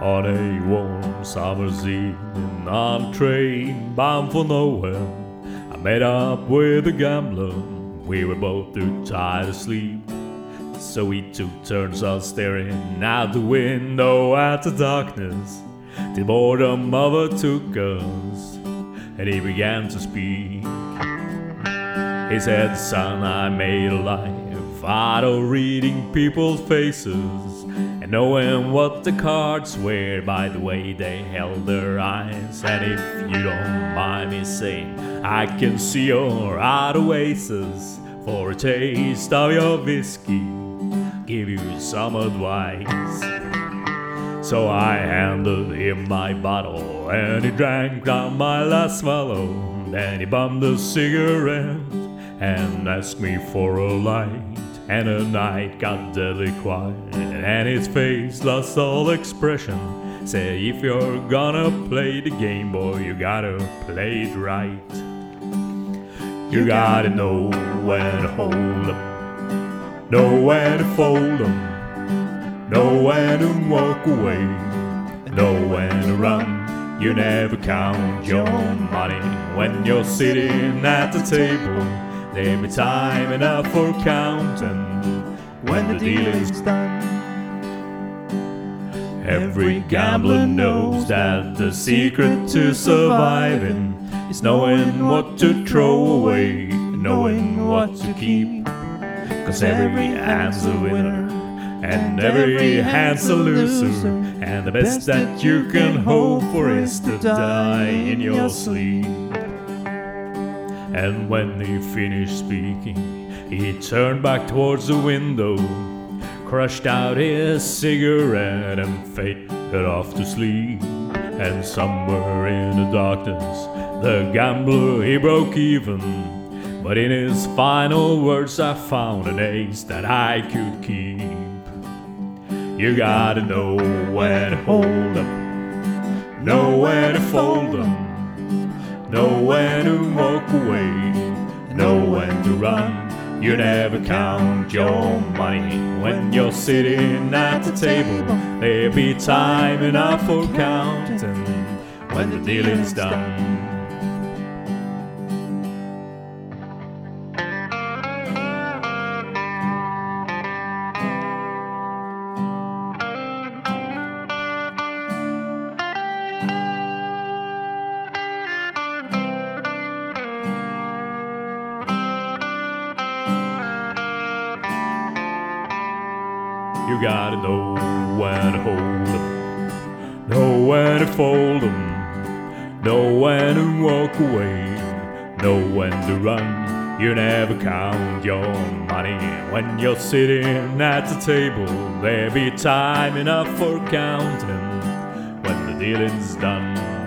On a warm summer's evening on a train bound for nowhere, I met up with a gambler. We were both too tired to sleep, so we took turns on staring out the window at the darkness. Till boredom overtook us, and he began to speak. He said, Son, I made a life out of reading people's faces and knowing what the cards were by the way they held their eyes. And if you don't mind me saying, I can see your out oasis for a taste of your whiskey, give you some advice. So I handed him my bottle and he drank down my last swallow. Then he bummed a cigarette and asked me for a light. And the night got deadly quiet, and his face lost all expression. Say, if you're gonna play the game, boy, you gotta play it right. You gotta know when to hold 'em, know when to fold 'em, know when to walk away, know when to run. You never count your money when you're sitting at the table. There'll be time enough for counting when the dealing's done. Every gambler knows that the secret to surviving is knowing what to throw away, knowing what to keep. Cause every hand's a winner, and every hand's a loser, and the best that you can hope for is to die in your sleep. And when he finished speaking, he turned back towards the window, crushed out his cigarette, and faded off to sleep. And somewhere in the darkness, the gambler he broke even. But in his final words, I found an ace that I could keep. You gotta know when to hold 'em, know when to fold 'em. Know when to walk away, know when to run. You never count your money when you're sitting at the table. There'll be time enough for counting when the dealing's done. You gotta know when to hold 'em, know when to fold 'em, know when to walk away, know when to run. You never count your money when you're sitting at the table. There'll be time enough for counting when the dealing's done.